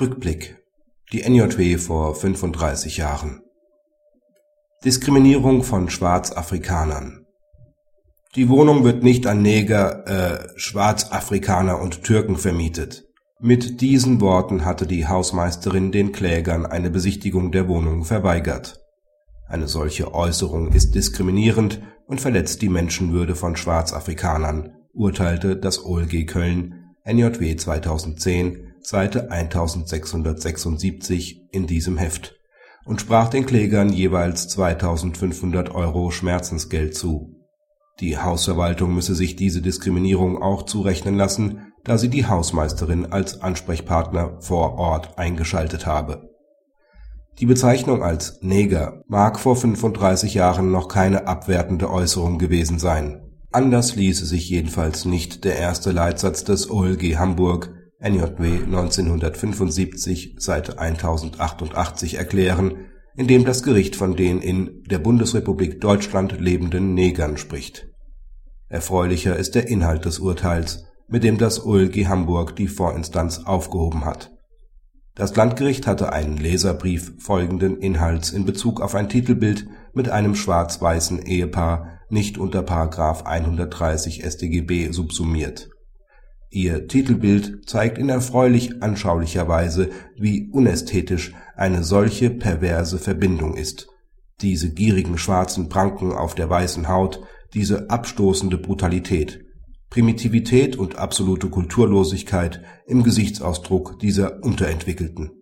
Rückblick Die NJW vor 35 Jahren Diskriminierung von Schwarzafrikanern Die Wohnung wird nicht an Neger, äh, Schwarzafrikaner und Türken vermietet. Mit diesen Worten hatte die Hausmeisterin den Klägern eine Besichtigung der Wohnung verweigert. Eine solche Äußerung ist diskriminierend und verletzt die Menschenwürde von Schwarzafrikanern, urteilte das OLG Köln NJW 2010 Seite 1676 in diesem Heft und sprach den Klägern jeweils 2500 Euro Schmerzensgeld zu. Die Hausverwaltung müsse sich diese Diskriminierung auch zurechnen lassen, da sie die Hausmeisterin als Ansprechpartner vor Ort eingeschaltet habe. Die Bezeichnung als Neger mag vor 35 Jahren noch keine abwertende Äußerung gewesen sein. Anders ließe sich jedenfalls nicht der erste Leitsatz des OLG Hamburg NJW 1975, Seite 1088 erklären, in dem das Gericht von den in der Bundesrepublik Deutschland lebenden Negern spricht. Erfreulicher ist der Inhalt des Urteils, mit dem das OLG Hamburg die Vorinstanz aufgehoben hat. Das Landgericht hatte einen Leserbrief folgenden Inhalts in Bezug auf ein Titelbild mit einem schwarz-weißen Ehepaar nicht unter § 130 StGB subsumiert Ihr Titelbild zeigt in erfreulich anschaulicher Weise, wie unästhetisch eine solche perverse Verbindung ist: diese gierigen schwarzen Pranken auf der weißen Haut, diese abstoßende Brutalität, Primitivität und absolute Kulturlosigkeit im Gesichtsausdruck dieser Unterentwickelten